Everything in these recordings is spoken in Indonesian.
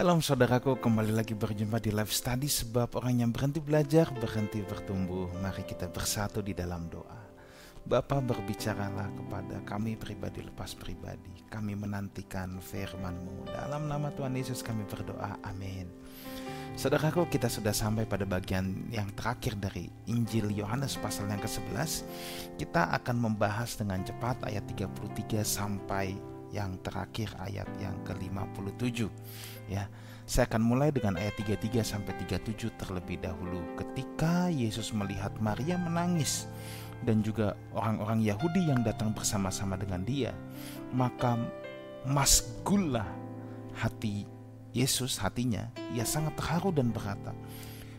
Shalom saudaraku, kembali lagi berjumpa di live study sebab orang yang berhenti belajar, berhenti bertumbuh. Mari kita bersatu di dalam doa. Bapa berbicaralah kepada kami pribadi lepas pribadi. Kami menantikan firman-Mu. Dalam nama Tuhan Yesus kami berdoa. Amin. Saudaraku, kita sudah sampai pada bagian yang terakhir dari Injil Yohanes pasal yang ke-11. Kita akan membahas dengan cepat ayat 33 sampai yang terakhir ayat yang ke-57 ya. Saya akan mulai dengan ayat 33 sampai 37 terlebih dahulu. Ketika Yesus melihat Maria menangis dan juga orang-orang Yahudi yang datang bersama-sama dengan dia, maka masgullah hati Yesus hatinya, ia sangat terharu dan berkata,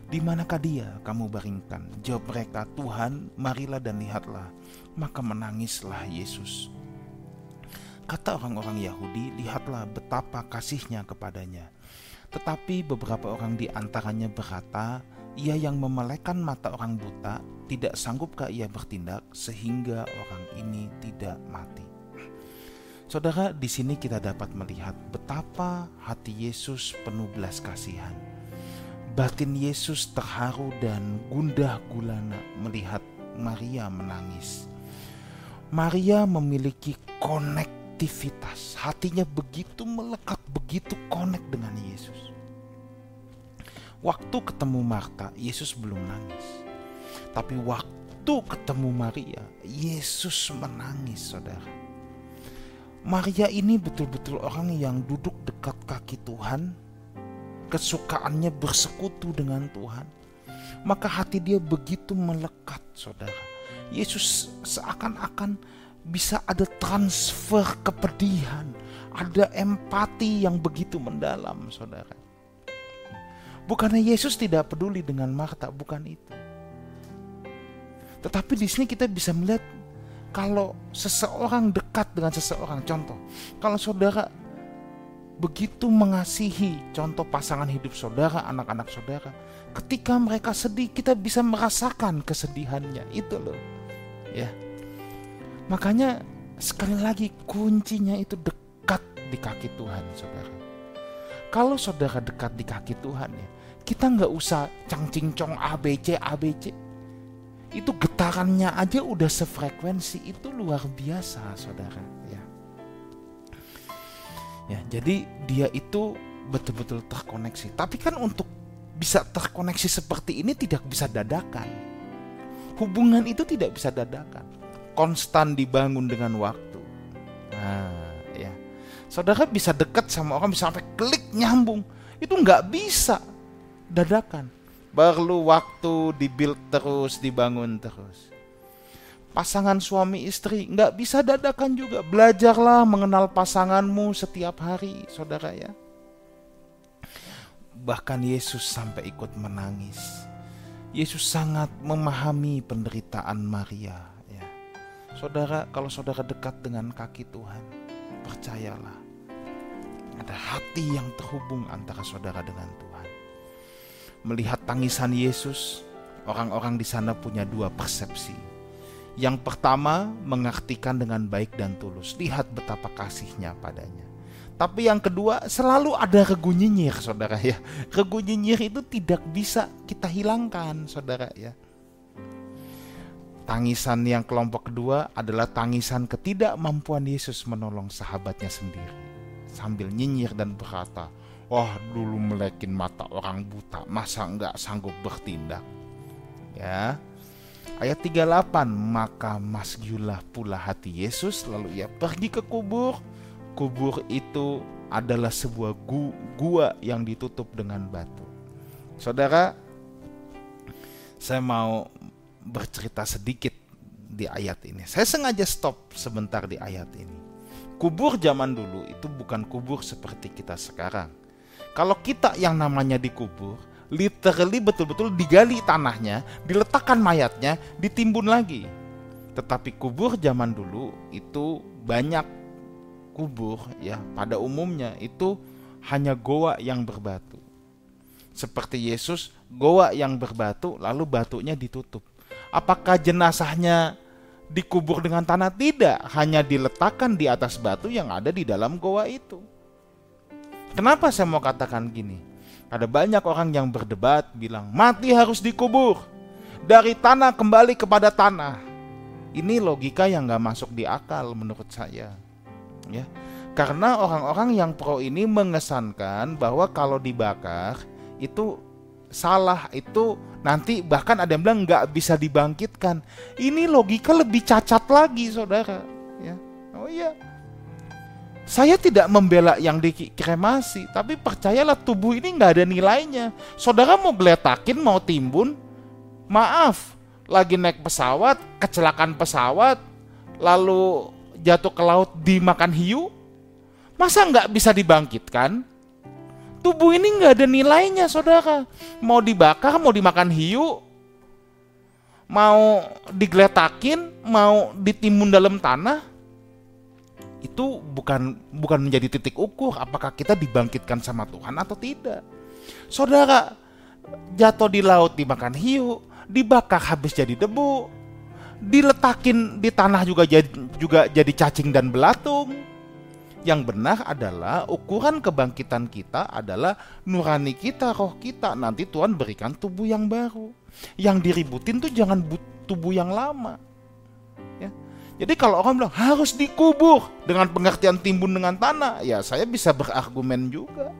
di manakah dia kamu baringkan? Jawab mereka, Tuhan, marilah dan lihatlah. Maka menangislah Yesus. Kata orang-orang Yahudi, lihatlah betapa kasihnya kepadanya. Tetapi beberapa orang di antaranya berkata, ia yang memelekan mata orang buta, tidak sanggupkah ia bertindak sehingga orang ini tidak mati. Saudara, di sini kita dapat melihat betapa hati Yesus penuh belas kasihan. Batin Yesus terharu dan gundah gulana melihat Maria menangis. Maria memiliki konek aktivitas. Hatinya begitu melekat, begitu connect dengan Yesus. Waktu ketemu Marta, Yesus belum nangis. Tapi waktu ketemu Maria, Yesus menangis, saudara. Maria ini betul-betul orang yang duduk dekat kaki Tuhan, kesukaannya bersekutu dengan Tuhan. Maka hati dia begitu melekat, saudara. Yesus seakan-akan bisa ada transfer kepedihan, ada empati yang begitu mendalam, saudara. Bukannya Yesus tidak peduli dengan Marta, bukan itu. Tetapi di sini kita bisa melihat kalau seseorang dekat dengan seseorang, contoh, kalau saudara begitu mengasihi contoh pasangan hidup saudara, anak-anak saudara, ketika mereka sedih kita bisa merasakan kesedihannya, itu loh. Ya. Makanya sekali lagi kuncinya itu dekat di kaki Tuhan saudara. Kalau saudara dekat di kaki Tuhan ya, kita nggak usah cangcingcong ABC ABC. Itu getarannya aja udah sefrekuensi itu luar biasa saudara ya. Ya jadi dia itu betul-betul terkoneksi. Tapi kan untuk bisa terkoneksi seperti ini tidak bisa dadakan. Hubungan itu tidak bisa dadakan konstan dibangun dengan waktu. Nah, ya. Saudara bisa dekat sama orang bisa sampai klik nyambung. Itu nggak bisa dadakan. Perlu waktu dibuild terus, dibangun terus. Pasangan suami istri nggak bisa dadakan juga. Belajarlah mengenal pasanganmu setiap hari, saudara ya. Bahkan Yesus sampai ikut menangis. Yesus sangat memahami penderitaan Maria Saudara, kalau saudara dekat dengan kaki Tuhan, percayalah, ada hati yang terhubung antara saudara dengan Tuhan. Melihat tangisan Yesus, orang-orang di sana punya dua persepsi. Yang pertama, mengartikan dengan baik dan tulus. Lihat betapa kasihnya padanya. Tapi yang kedua, selalu ada regu nyinyir, saudara ya. Regu nyinyir itu tidak bisa kita hilangkan, saudara ya. Tangisan yang kelompok kedua adalah tangisan ketidakmampuan Yesus menolong sahabatnya sendiri. Sambil nyinyir dan berkata, Wah dulu melekin mata orang buta, masa enggak sanggup bertindak? Ya, Ayat 38, maka masgiulah pula hati Yesus lalu ia pergi ke kubur. Kubur itu adalah sebuah gu gua yang ditutup dengan batu. Saudara, saya mau bercerita sedikit di ayat ini. Saya sengaja stop sebentar di ayat ini. Kubur zaman dulu itu bukan kubur seperti kita sekarang. Kalau kita yang namanya dikubur, literally betul-betul digali tanahnya, diletakkan mayatnya, ditimbun lagi. Tetapi kubur zaman dulu itu banyak kubur ya pada umumnya itu hanya goa yang berbatu. Seperti Yesus, goa yang berbatu lalu batunya ditutup. Apakah jenazahnya dikubur dengan tanah? Tidak, hanya diletakkan di atas batu yang ada di dalam goa itu. Kenapa saya mau katakan gini? Ada banyak orang yang berdebat bilang mati harus dikubur dari tanah kembali kepada tanah. Ini logika yang gak masuk di akal menurut saya. Ya, karena orang-orang yang pro ini mengesankan bahwa kalau dibakar itu salah itu nanti bahkan ada yang bilang nggak bisa dibangkitkan. Ini logika lebih cacat lagi, saudara. Ya, oh iya, saya tidak membela yang dikremasi, tapi percayalah tubuh ini nggak ada nilainya. Saudara mau geletakin, mau timbun, maaf, lagi naik pesawat, kecelakaan pesawat, lalu jatuh ke laut dimakan hiu, masa nggak bisa dibangkitkan? Tubuh ini nggak ada nilainya, saudara. Mau dibakar, mau dimakan hiu, mau digeletakin, mau ditimbun dalam tanah, itu bukan bukan menjadi titik ukur apakah kita dibangkitkan sama Tuhan atau tidak. Saudara jatuh di laut dimakan hiu, dibakar habis jadi debu, diletakin di tanah juga jadi juga jadi cacing dan belatung. Yang benar adalah ukuran kebangkitan kita adalah nurani kita, roh kita. Nanti Tuhan berikan tubuh yang baru. Yang diributin tuh jangan tubuh yang lama jadi kalau orang bilang harus dikubur dengan pengertian timbun dengan tanah, ya saya bisa berargumen juga.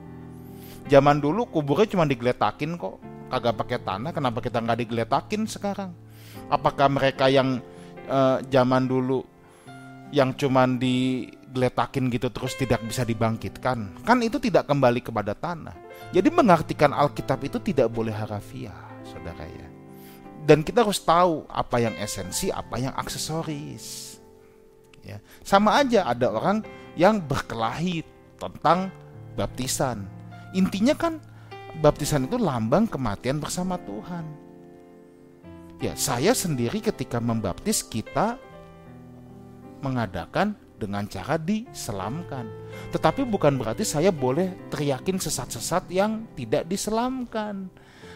Zaman dulu kuburnya cuma digeletakin kok, kagak pakai tanah. Kenapa kita nggak digeletakin sekarang? Apakah mereka yang uh, zaman dulu yang cuma digeletakin gitu terus tidak bisa dibangkitkan? Kan itu tidak kembali kepada tanah. Jadi mengartikan Alkitab itu tidak boleh harafiah, saudara ya. Dan kita harus tahu apa yang esensi, apa yang aksesoris ya sama aja ada orang yang berkelahi tentang baptisan intinya kan baptisan itu lambang kematian bersama Tuhan ya saya sendiri ketika membaptis kita mengadakan dengan cara diselamkan tetapi bukan berarti saya boleh teriakin sesat-sesat yang tidak diselamkan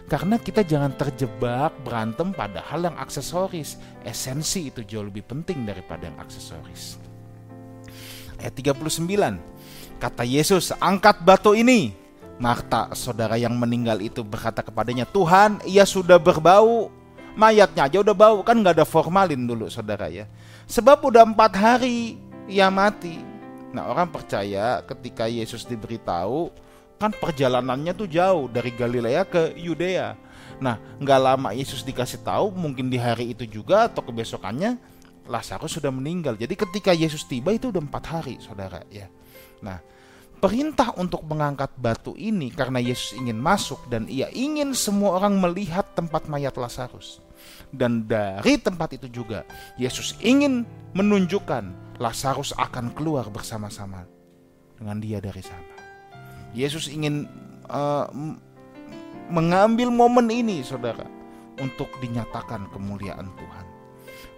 karena kita jangan terjebak berantem pada hal yang aksesoris. Esensi itu jauh lebih penting daripada yang aksesoris. Ayat 39. Kata Yesus, angkat batu ini. Marta, saudara yang meninggal itu berkata kepadanya, Tuhan, ia sudah berbau. Mayatnya aja udah bau, kan nggak ada formalin dulu saudara ya. Sebab udah empat hari ia mati. Nah orang percaya ketika Yesus diberitahu Kan perjalanannya tuh jauh dari Galilea ke Yudea. Nah, nggak lama Yesus dikasih tahu, mungkin di hari itu juga atau kebesokannya Lazarus sudah meninggal. Jadi ketika Yesus tiba itu udah empat hari, saudara ya. Nah, perintah untuk mengangkat batu ini karena Yesus ingin masuk dan ia ingin semua orang melihat tempat mayat Lazarus. Dan dari tempat itu juga Yesus ingin menunjukkan Lazarus akan keluar bersama-sama dengan dia dari sana. Yesus ingin uh, mengambil momen ini, saudara, untuk dinyatakan kemuliaan Tuhan.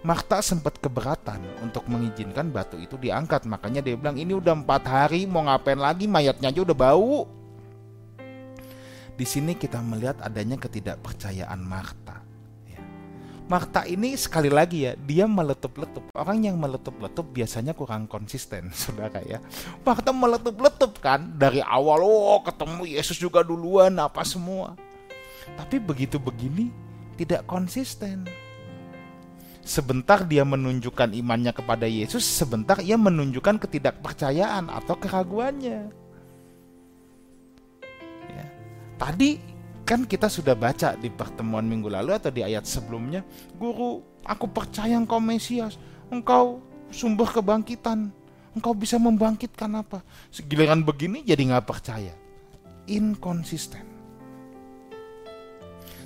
Marta sempat keberatan untuk mengizinkan batu itu diangkat, makanya dia bilang ini udah empat hari mau ngapain lagi mayatnya aja udah bau. Di sini kita melihat adanya ketidakpercayaan Marta. Marta ini sekali lagi ya, dia meletup-letup. Orang yang meletup-letup biasanya kurang konsisten, saudara ya. Marta meletup-letup kan, dari awal, oh ketemu Yesus juga duluan, apa semua. Tapi begitu begini, tidak konsisten. Sebentar dia menunjukkan imannya kepada Yesus, sebentar ia menunjukkan ketidakpercayaan atau keraguannya. Ya. Tadi Kan kita sudah baca di pertemuan minggu lalu atau di ayat sebelumnya, Guru, aku percaya engkau Mesias, engkau sumber kebangkitan, engkau bisa membangkitkan apa? Segiliran begini jadi nggak percaya. Inkonsisten.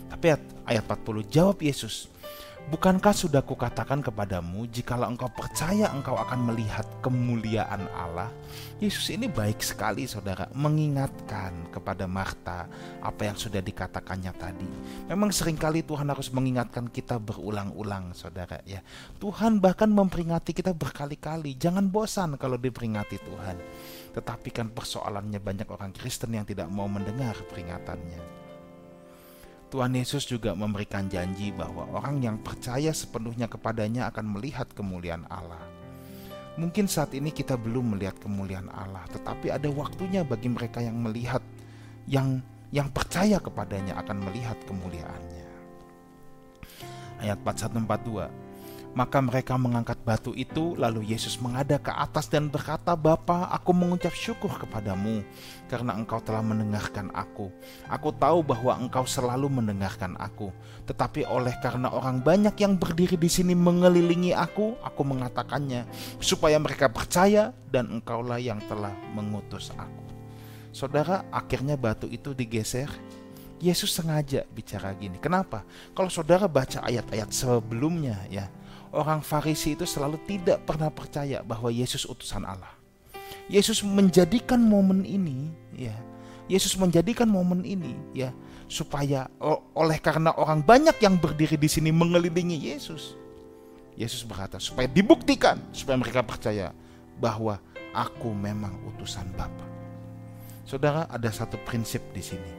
Tapi ayat 40 jawab Yesus, Bukankah sudah kukatakan kepadamu, jikalau engkau percaya engkau akan melihat kemuliaan Allah? Yesus ini baik sekali saudara, mengingatkan kepada Marta apa yang sudah dikatakannya tadi. Memang sering kali Tuhan harus mengingatkan kita berulang-ulang saudara ya. Tuhan bahkan memperingati kita berkali-kali, jangan bosan kalau diperingati Tuhan. Tetapi kan persoalannya banyak orang Kristen yang tidak mau mendengar peringatannya. Tuhan Yesus juga memberikan janji bahwa orang yang percaya sepenuhnya kepadanya akan melihat kemuliaan Allah. Mungkin saat ini kita belum melihat kemuliaan Allah, tetapi ada waktunya bagi mereka yang melihat, yang yang percaya kepadanya akan melihat kemuliaannya. Ayat 4142 maka mereka mengangkat batu itu, lalu Yesus menghadap ke atas dan berkata, Bapa, aku mengucap syukur kepadamu, karena engkau telah mendengarkan aku. Aku tahu bahwa engkau selalu mendengarkan aku. Tetapi oleh karena orang banyak yang berdiri di sini mengelilingi aku, aku mengatakannya, supaya mereka percaya dan engkaulah yang telah mengutus aku. Saudara, akhirnya batu itu digeser, Yesus sengaja bicara gini. Kenapa? Kalau saudara baca ayat-ayat sebelumnya ya, orang Farisi itu selalu tidak pernah percaya bahwa Yesus utusan Allah. Yesus menjadikan momen ini ya. Yesus menjadikan momen ini ya supaya oleh karena orang banyak yang berdiri di sini mengelilingi Yesus. Yesus berkata supaya dibuktikan supaya mereka percaya bahwa aku memang utusan Bapa. Saudara, ada satu prinsip di sini.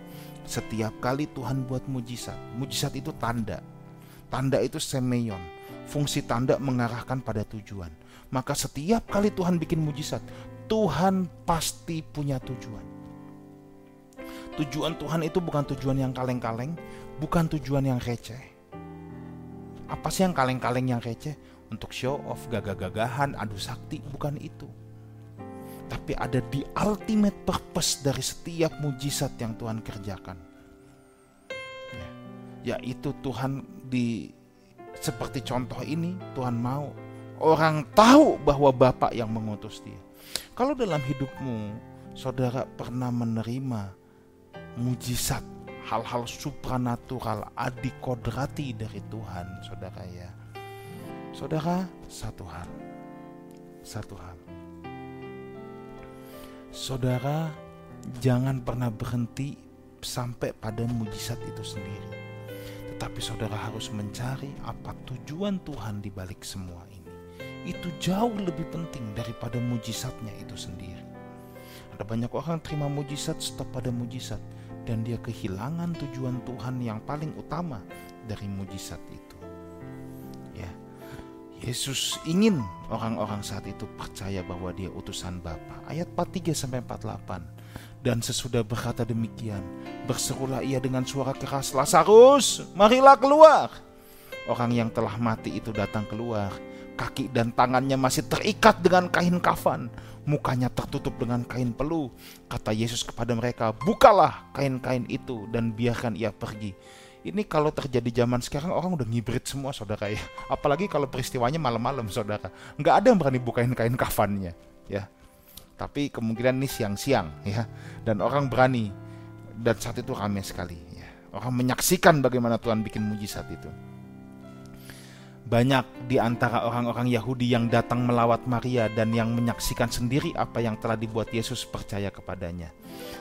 Setiap kali Tuhan buat mujizat, mujizat itu tanda. Tanda itu semeion Fungsi tanda mengarahkan pada tujuan. Maka setiap kali Tuhan bikin mujizat, Tuhan pasti punya tujuan. Tujuan Tuhan itu bukan tujuan yang kaleng-kaleng, bukan tujuan yang receh. Apa sih yang kaleng-kaleng yang receh? Untuk show off, gagah-gagahan, adu sakti, bukan itu. Tapi ada di ultimate purpose dari setiap mujizat yang Tuhan kerjakan. Ya, yaitu Tuhan di seperti contoh ini Tuhan mau orang tahu bahwa Bapak yang mengutus dia. Kalau dalam hidupmu saudara pernah menerima mujizat hal-hal supranatural adikodrati dari Tuhan saudara ya. Saudara satu hal. Satu hal. Saudara jangan pernah berhenti sampai pada mujizat itu sendiri tapi saudara harus mencari apa tujuan Tuhan di balik semua ini. Itu jauh lebih penting daripada mujizatnya itu sendiri. Ada banyak orang terima mujizat stop pada mujizat dan dia kehilangan tujuan Tuhan yang paling utama dari mujizat itu. Ya. Yesus ingin orang-orang saat itu percaya bahwa dia utusan Bapa. Ayat 43 sampai 48 dan sesudah berkata demikian, berserulah ia dengan suara keras, Lazarus, marilah keluar. Orang yang telah mati itu datang keluar. Kaki dan tangannya masih terikat dengan kain kafan. Mukanya tertutup dengan kain pelu. Kata Yesus kepada mereka, bukalah kain-kain itu dan biarkan ia pergi. Ini kalau terjadi zaman sekarang orang udah ngibrit semua saudara ya. Apalagi kalau peristiwanya malam-malam saudara. Nggak ada yang berani bukain kain kafannya. Ya, tapi kemungkinan ini siang-siang ya dan orang berani dan saat itu ramai sekali ya orang menyaksikan bagaimana Tuhan bikin mujizat itu banyak di antara orang-orang Yahudi yang datang melawat Maria dan yang menyaksikan sendiri apa yang telah dibuat Yesus percaya kepadanya.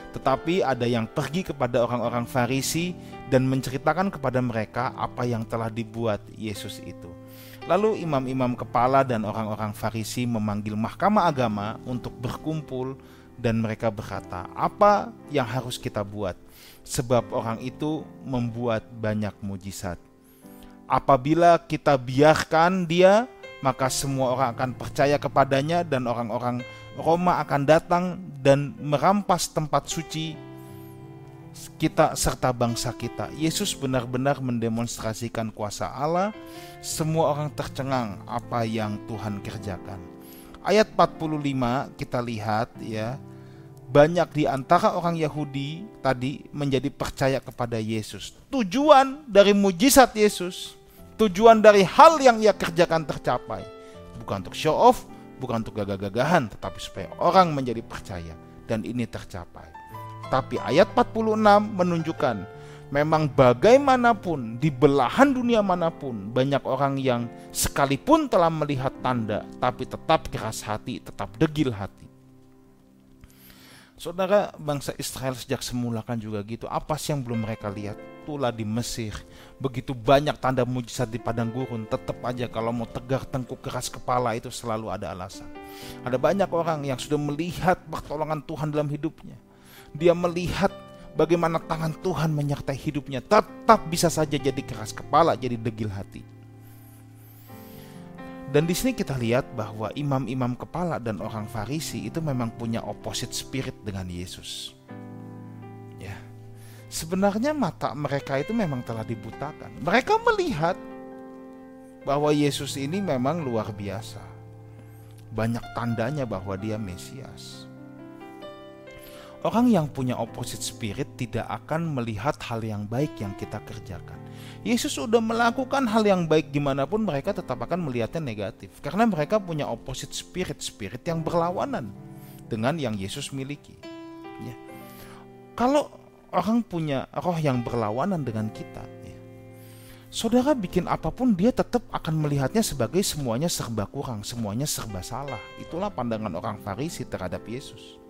Tetapi ada yang pergi kepada orang-orang Farisi dan menceritakan kepada mereka apa yang telah dibuat Yesus itu. Lalu imam-imam kepala dan orang-orang Farisi memanggil mahkamah agama untuk berkumpul dan mereka berkata, "Apa yang harus kita buat? Sebab orang itu membuat banyak mujizat. Apabila kita biarkan dia, maka semua orang akan percaya kepadanya dan orang-orang Roma akan datang dan merampas tempat suci kita serta bangsa kita. Yesus benar-benar mendemonstrasikan kuasa Allah. Semua orang tercengang apa yang Tuhan kerjakan. Ayat 45 kita lihat ya. Banyak di antara orang Yahudi tadi menjadi percaya kepada Yesus. Tujuan dari mujizat Yesus, tujuan dari hal yang ia kerjakan tercapai. Bukan untuk show off, bukan untuk gagah-gagahan, tetapi supaya orang menjadi percaya dan ini tercapai. Tapi ayat 46 menunjukkan memang bagaimanapun di belahan dunia mana pun banyak orang yang sekalipun telah melihat tanda tapi tetap keras hati, tetap degil hati. Saudara bangsa Israel sejak semula kan juga gitu. Apa sih yang belum mereka lihat? Itulah di Mesir. Begitu banyak tanda mujizat di padang gurun. Tetap aja kalau mau tegar tengkuk keras kepala itu selalu ada alasan. Ada banyak orang yang sudah melihat pertolongan Tuhan dalam hidupnya dia melihat bagaimana tangan Tuhan menyertai hidupnya, tetap bisa saja jadi keras kepala, jadi degil hati. Dan di sini kita lihat bahwa imam-imam kepala dan orang Farisi itu memang punya opposite spirit dengan Yesus. Ya. Sebenarnya mata mereka itu memang telah dibutakan. Mereka melihat bahwa Yesus ini memang luar biasa. Banyak tandanya bahwa dia Mesias. Orang yang punya opposite spirit tidak akan melihat hal yang baik yang kita kerjakan. Yesus sudah melakukan hal yang baik gimana pun mereka tetap akan melihatnya negatif. Karena mereka punya opposite spirit, spirit yang berlawanan dengan yang Yesus miliki. Ya. Kalau orang punya roh yang berlawanan dengan kita, ya, saudara bikin apa pun dia tetap akan melihatnya sebagai semuanya serba kurang, semuanya serba salah. Itulah pandangan orang Farisi terhadap Yesus.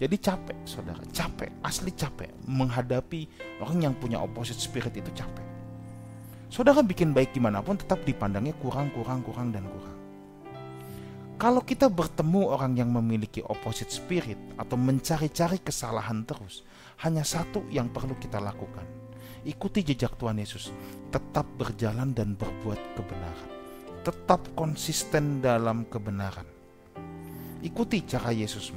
Jadi capek, saudara, capek, asli capek menghadapi orang yang punya opposite spirit itu capek. Saudara bikin baik gimana pun tetap dipandangnya kurang, kurang, kurang, dan kurang. Kalau kita bertemu orang yang memiliki opposite spirit atau mencari-cari kesalahan terus, hanya satu yang perlu kita lakukan. Ikuti jejak Tuhan Yesus, tetap berjalan dan berbuat kebenaran. Tetap konsisten dalam kebenaran. Ikuti cara Yesus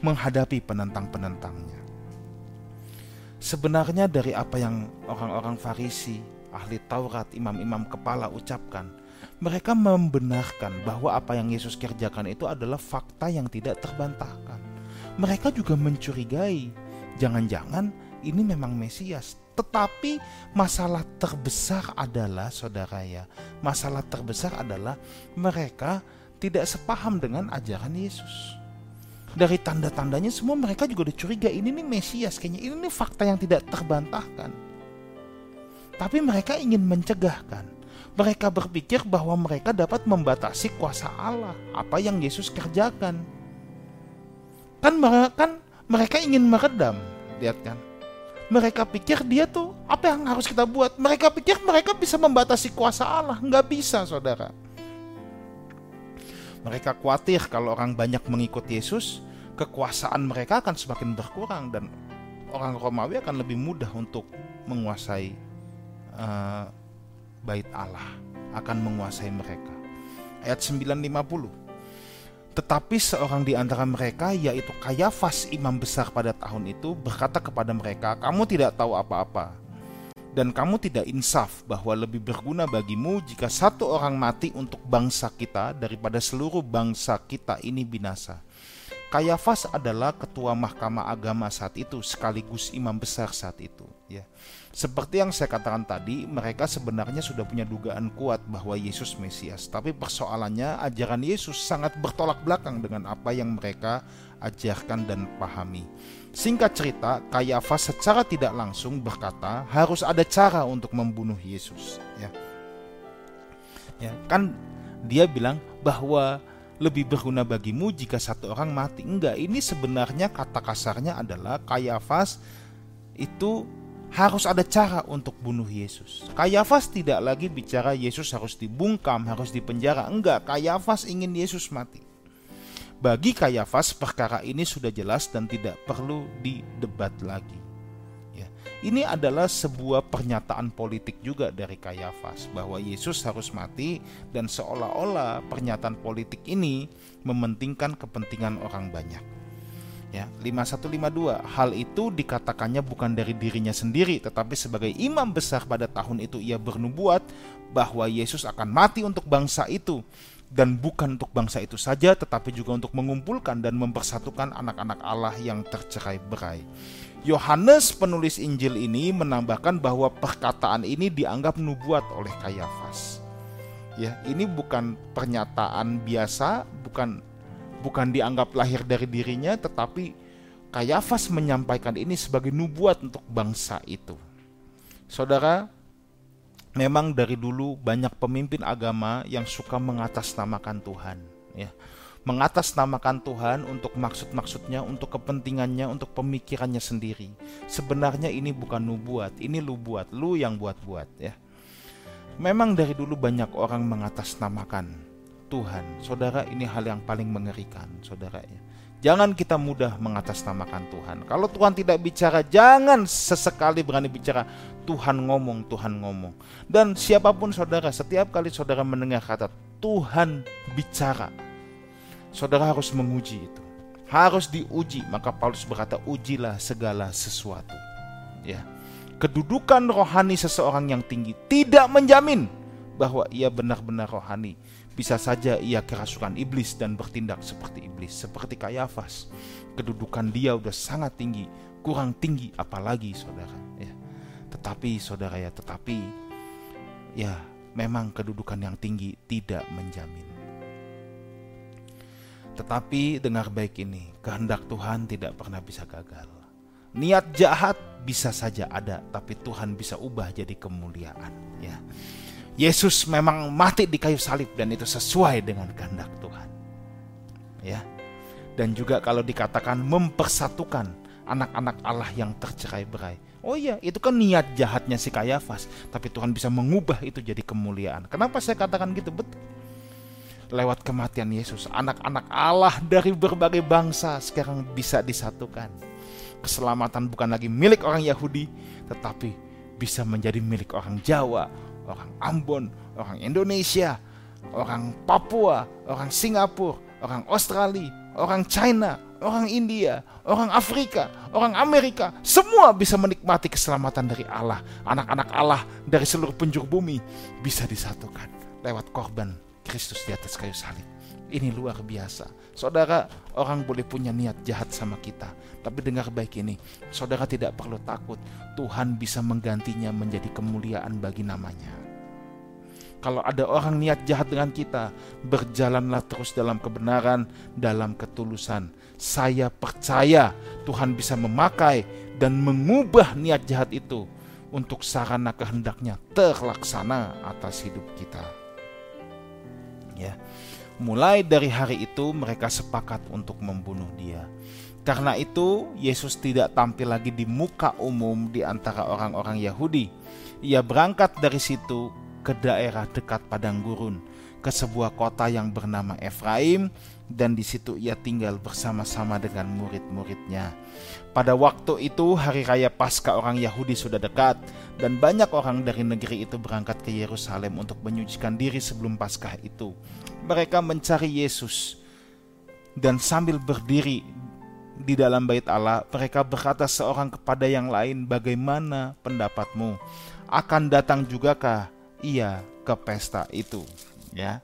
menghadapi penentang-penentangnya. Sebenarnya dari apa yang orang-orang Farisi, ahli Taurat, imam-imam kepala ucapkan, mereka membenarkan bahwa apa yang Yesus kerjakan itu adalah fakta yang tidak terbantahkan. Mereka juga mencurigai, jangan-jangan ini memang Mesias. Tetapi masalah terbesar adalah, saudara ya, masalah terbesar adalah mereka tidak sepaham dengan ajaran Yesus dari tanda-tandanya semua mereka juga udah curiga ini nih Mesias kayaknya ini nih fakta yang tidak terbantahkan. Tapi mereka ingin mencegahkan. Mereka berpikir bahwa mereka dapat membatasi kuasa Allah, apa yang Yesus kerjakan. Kan mereka kan mereka ingin meredam, lihat kan. Mereka pikir dia tuh apa yang harus kita buat? Mereka pikir mereka bisa membatasi kuasa Allah, nggak bisa, saudara. Mereka khawatir kalau orang banyak mengikut Yesus, kekuasaan mereka akan semakin berkurang dan orang Romawi akan lebih mudah untuk menguasai uh, bait Allah, akan menguasai mereka. Ayat 950. Tetapi seorang di antara mereka yaitu Kayafas imam besar pada tahun itu berkata kepada mereka, "Kamu tidak tahu apa-apa." Dan kamu tidak insaf bahwa lebih berguna bagimu jika satu orang mati untuk bangsa kita daripada seluruh bangsa kita ini binasa. Kayafas adalah ketua mahkamah agama saat itu sekaligus imam besar saat itu ya. Seperti yang saya katakan tadi, mereka sebenarnya sudah punya dugaan kuat bahwa Yesus Mesias, tapi persoalannya ajaran Yesus sangat bertolak belakang dengan apa yang mereka ajarkan dan pahami. Singkat cerita, Kayafas secara tidak langsung berkata harus ada cara untuk membunuh Yesus. Ya, ya kan dia bilang bahwa lebih berguna bagimu jika satu orang mati. Enggak, ini sebenarnya kata kasarnya adalah Kayafas itu harus ada cara untuk bunuh Yesus. Kayafas tidak lagi bicara Yesus harus dibungkam, harus dipenjara. Enggak, Kayafas ingin Yesus mati. Bagi Kayafas perkara ini sudah jelas dan tidak perlu didebat lagi. Ya. Ini adalah sebuah pernyataan politik juga dari Kayafas bahwa Yesus harus mati dan seolah-olah pernyataan politik ini mementingkan kepentingan orang banyak. Ya, 5152. Hal itu dikatakannya bukan dari dirinya sendiri tetapi sebagai imam besar pada tahun itu ia bernubuat bahwa Yesus akan mati untuk bangsa itu dan bukan untuk bangsa itu saja tetapi juga untuk mengumpulkan dan mempersatukan anak-anak Allah yang tercerai-berai. Yohanes penulis Injil ini menambahkan bahwa perkataan ini dianggap nubuat oleh Kayafas. Ya, ini bukan pernyataan biasa, bukan bukan dianggap lahir dari dirinya tetapi Kayafas menyampaikan ini sebagai nubuat untuk bangsa itu. Saudara, memang dari dulu banyak pemimpin agama yang suka mengatasnamakan Tuhan ya mengatasnamakan Tuhan untuk maksud-maksudnya, untuk kepentingannya, untuk pemikirannya sendiri. Sebenarnya ini bukan nubuat, ini lu buat, lu yang buat-buat ya. Memang dari dulu banyak orang mengatasnamakan Tuhan. Saudara, ini hal yang paling mengerikan, saudara ya. Jangan kita mudah mengatasnamakan Tuhan. Kalau Tuhan tidak bicara, jangan sesekali berani bicara. Tuhan ngomong, Tuhan ngomong. Dan siapa pun saudara, setiap kali saudara mendengar kata Tuhan bicara, saudara harus menguji itu. Harus diuji, maka Paulus berkata, ujilah segala sesuatu. Ya, kedudukan rohani seseorang yang tinggi tidak menjamin bahwa ia benar-benar rohani bisa saja ia kerasukan iblis dan bertindak seperti iblis, seperti Kayafas. Kedudukan dia udah sangat tinggi, kurang tinggi apalagi saudara. Ya. Tetapi saudara ya, tetapi ya memang kedudukan yang tinggi tidak menjamin. Tetapi dengar baik ini, kehendak Tuhan tidak pernah bisa gagal. Niat jahat bisa saja ada, tapi Tuhan bisa ubah jadi kemuliaan. Ya, Yesus memang mati di kayu salib dan itu sesuai dengan kehendak Tuhan. Ya. Dan juga kalau dikatakan mempersatukan anak-anak Allah yang tercerai-berai. Oh iya, itu kan niat jahatnya si Kayafas, tapi Tuhan bisa mengubah itu jadi kemuliaan. Kenapa saya katakan gitu? Betul. Lewat kematian Yesus, anak-anak Allah dari berbagai bangsa sekarang bisa disatukan. Keselamatan bukan lagi milik orang Yahudi, tetapi bisa menjadi milik orang Jawa, orang Ambon, orang Indonesia, orang Papua, orang Singapura, orang Australia, orang China, orang India, orang Afrika, orang Amerika, semua bisa menikmati keselamatan dari Allah. Anak-anak Allah dari seluruh penjuru bumi bisa disatukan lewat korban Kristus di atas kayu salib. Ini luar biasa. Saudara, orang boleh punya niat jahat sama kita. Tapi dengar baik ini, saudara tidak perlu takut. Tuhan bisa menggantinya menjadi kemuliaan bagi namanya. Kalau ada orang niat jahat dengan kita, berjalanlah terus dalam kebenaran, dalam ketulusan. Saya percaya Tuhan bisa memakai dan mengubah niat jahat itu untuk sarana kehendaknya terlaksana atas hidup kita. Ya. Mulai dari hari itu mereka sepakat untuk membunuh dia. Karena itu Yesus tidak tampil lagi di muka umum di antara orang-orang Yahudi. Ia berangkat dari situ ke daerah dekat padang gurun, ke sebuah kota yang bernama Efraim dan di situ ia tinggal bersama-sama dengan murid-muridnya. Pada waktu itu hari raya Paskah orang Yahudi sudah dekat dan banyak orang dari negeri itu berangkat ke Yerusalem untuk menyucikan diri sebelum Paskah itu mereka mencari Yesus dan sambil berdiri di dalam bait Allah, mereka berkata seorang kepada yang lain, "Bagaimana pendapatmu? Akan datang jugakah ia ke pesta itu?" Ya.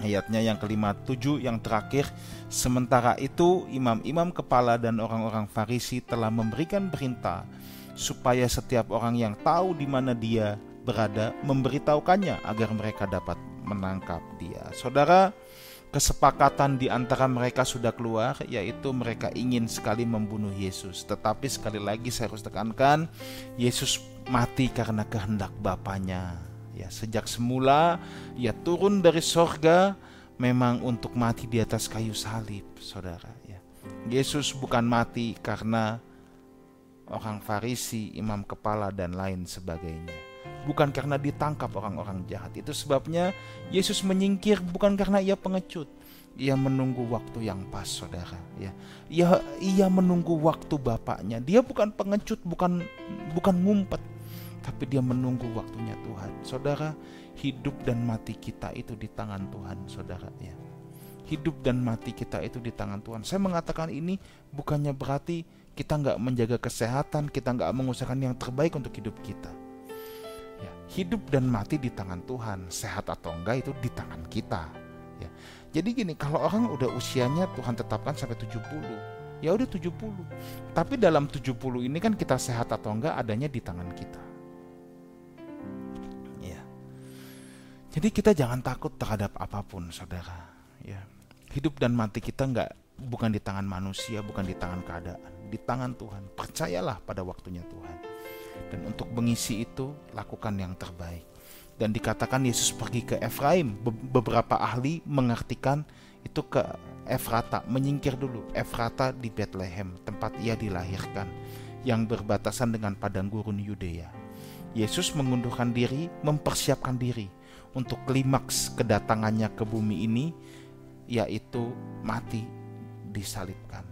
Ayatnya yang kelima tujuh yang terakhir Sementara itu imam-imam kepala dan orang-orang Farisi telah memberikan perintah Supaya setiap orang yang tahu di mana dia berada memberitahukannya agar mereka dapat menangkap dia. Saudara, kesepakatan di antara mereka sudah keluar, yaitu mereka ingin sekali membunuh Yesus. Tetapi sekali lagi saya harus tekankan, Yesus mati karena kehendak Bapaknya. Ya, sejak semula ia turun dari sorga memang untuk mati di atas kayu salib, saudara. Ya. Yesus bukan mati karena orang Farisi, imam kepala, dan lain sebagainya bukan karena ditangkap orang-orang jahat. Itu sebabnya Yesus menyingkir bukan karena ia pengecut. Ia menunggu waktu yang pas, saudara. Ya, ia ia menunggu waktu bapaknya. Dia bukan pengecut, bukan bukan ngumpet, tapi dia menunggu waktunya Tuhan. Saudara, hidup dan mati kita itu di tangan Tuhan, saudara. Ya, hidup dan mati kita itu di tangan Tuhan. Saya mengatakan ini bukannya berarti kita nggak menjaga kesehatan, kita nggak mengusahakan yang terbaik untuk hidup kita Ya, hidup dan mati di tangan Tuhan, sehat atau enggak itu di tangan kita. Ya. Jadi gini, kalau orang udah usianya Tuhan tetapkan sampai 70, ya udah 70. Tapi dalam 70 ini kan kita sehat atau enggak adanya di tangan kita. Jadi kita jangan takut terhadap apa pun, saudara. Ya. Hidup dan mati kita enggak bukan di tangan manusia, bukan di tangan keadaan, di tangan Tuhan. Percayalah pada waktunya Tuhan. Dan untuk mengisi itu, lakukan yang terbaik. Dan dikatakan Yesus pergi ke Efraim. beberapa ahli mengartikan itu ke Efrata, menyingkir dulu. Efrata di Bethlehem, tempat ia dilahirkan, yang berbatasan dengan padang gurun Yudea. Yesus mengundurkan diri, mempersiapkan diri untuk klimaks kedatangannya ke bumi ini, yaitu mati disalibkan.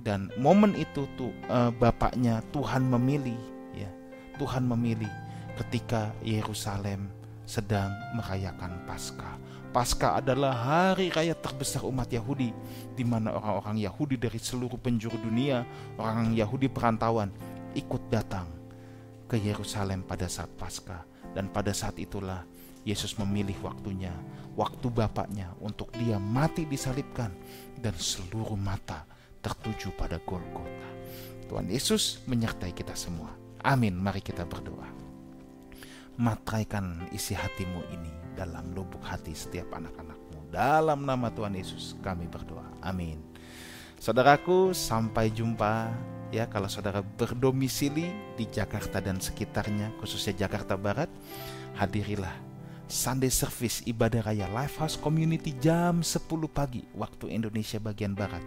Dan momen itu tuh uh, bapaknya Tuhan memilih ya. Tuhan memilih ketika Yerusalem sedang merayakan Paskah. Paskah adalah hari raya terbesar umat Yahudi di mana orang-orang Yahudi dari seluruh penjuru dunia, orang Yahudi perantauan ikut datang ke Yerusalem pada saat Paskah dan pada saat itulah Yesus memilih waktunya, waktu Bapaknya untuk dia mati disalibkan dan seluruh mata tertuju pada Golgota. Tuhan Yesus menyertai kita semua. Amin. Mari kita berdoa. Matraikan isi hatimu ini dalam lubuk hati setiap anak-anakmu. Dalam nama Tuhan Yesus kami berdoa. Amin. Saudaraku, sampai jumpa ya kalau saudara berdomisili di Jakarta dan sekitarnya, khususnya Jakarta Barat, hadirilah Sunday Service Ibadah Raya Lifehouse Community jam 10 pagi waktu Indonesia bagian Barat.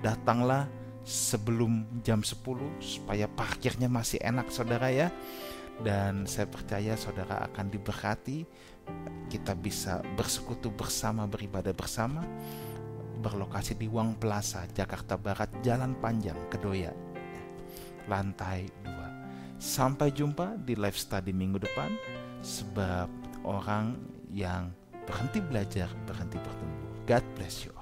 Datanglah sebelum jam 10 supaya parkirnya masih enak saudara ya. Dan saya percaya saudara akan diberkati. Kita bisa bersekutu bersama, beribadah bersama. Berlokasi di Wang Plaza, Jakarta Barat, Jalan Panjang, Kedoya. Lantai 2. Sampai jumpa di live study minggu depan. Sebab orang yang berhenti belajar, berhenti bertumbuh. God bless you.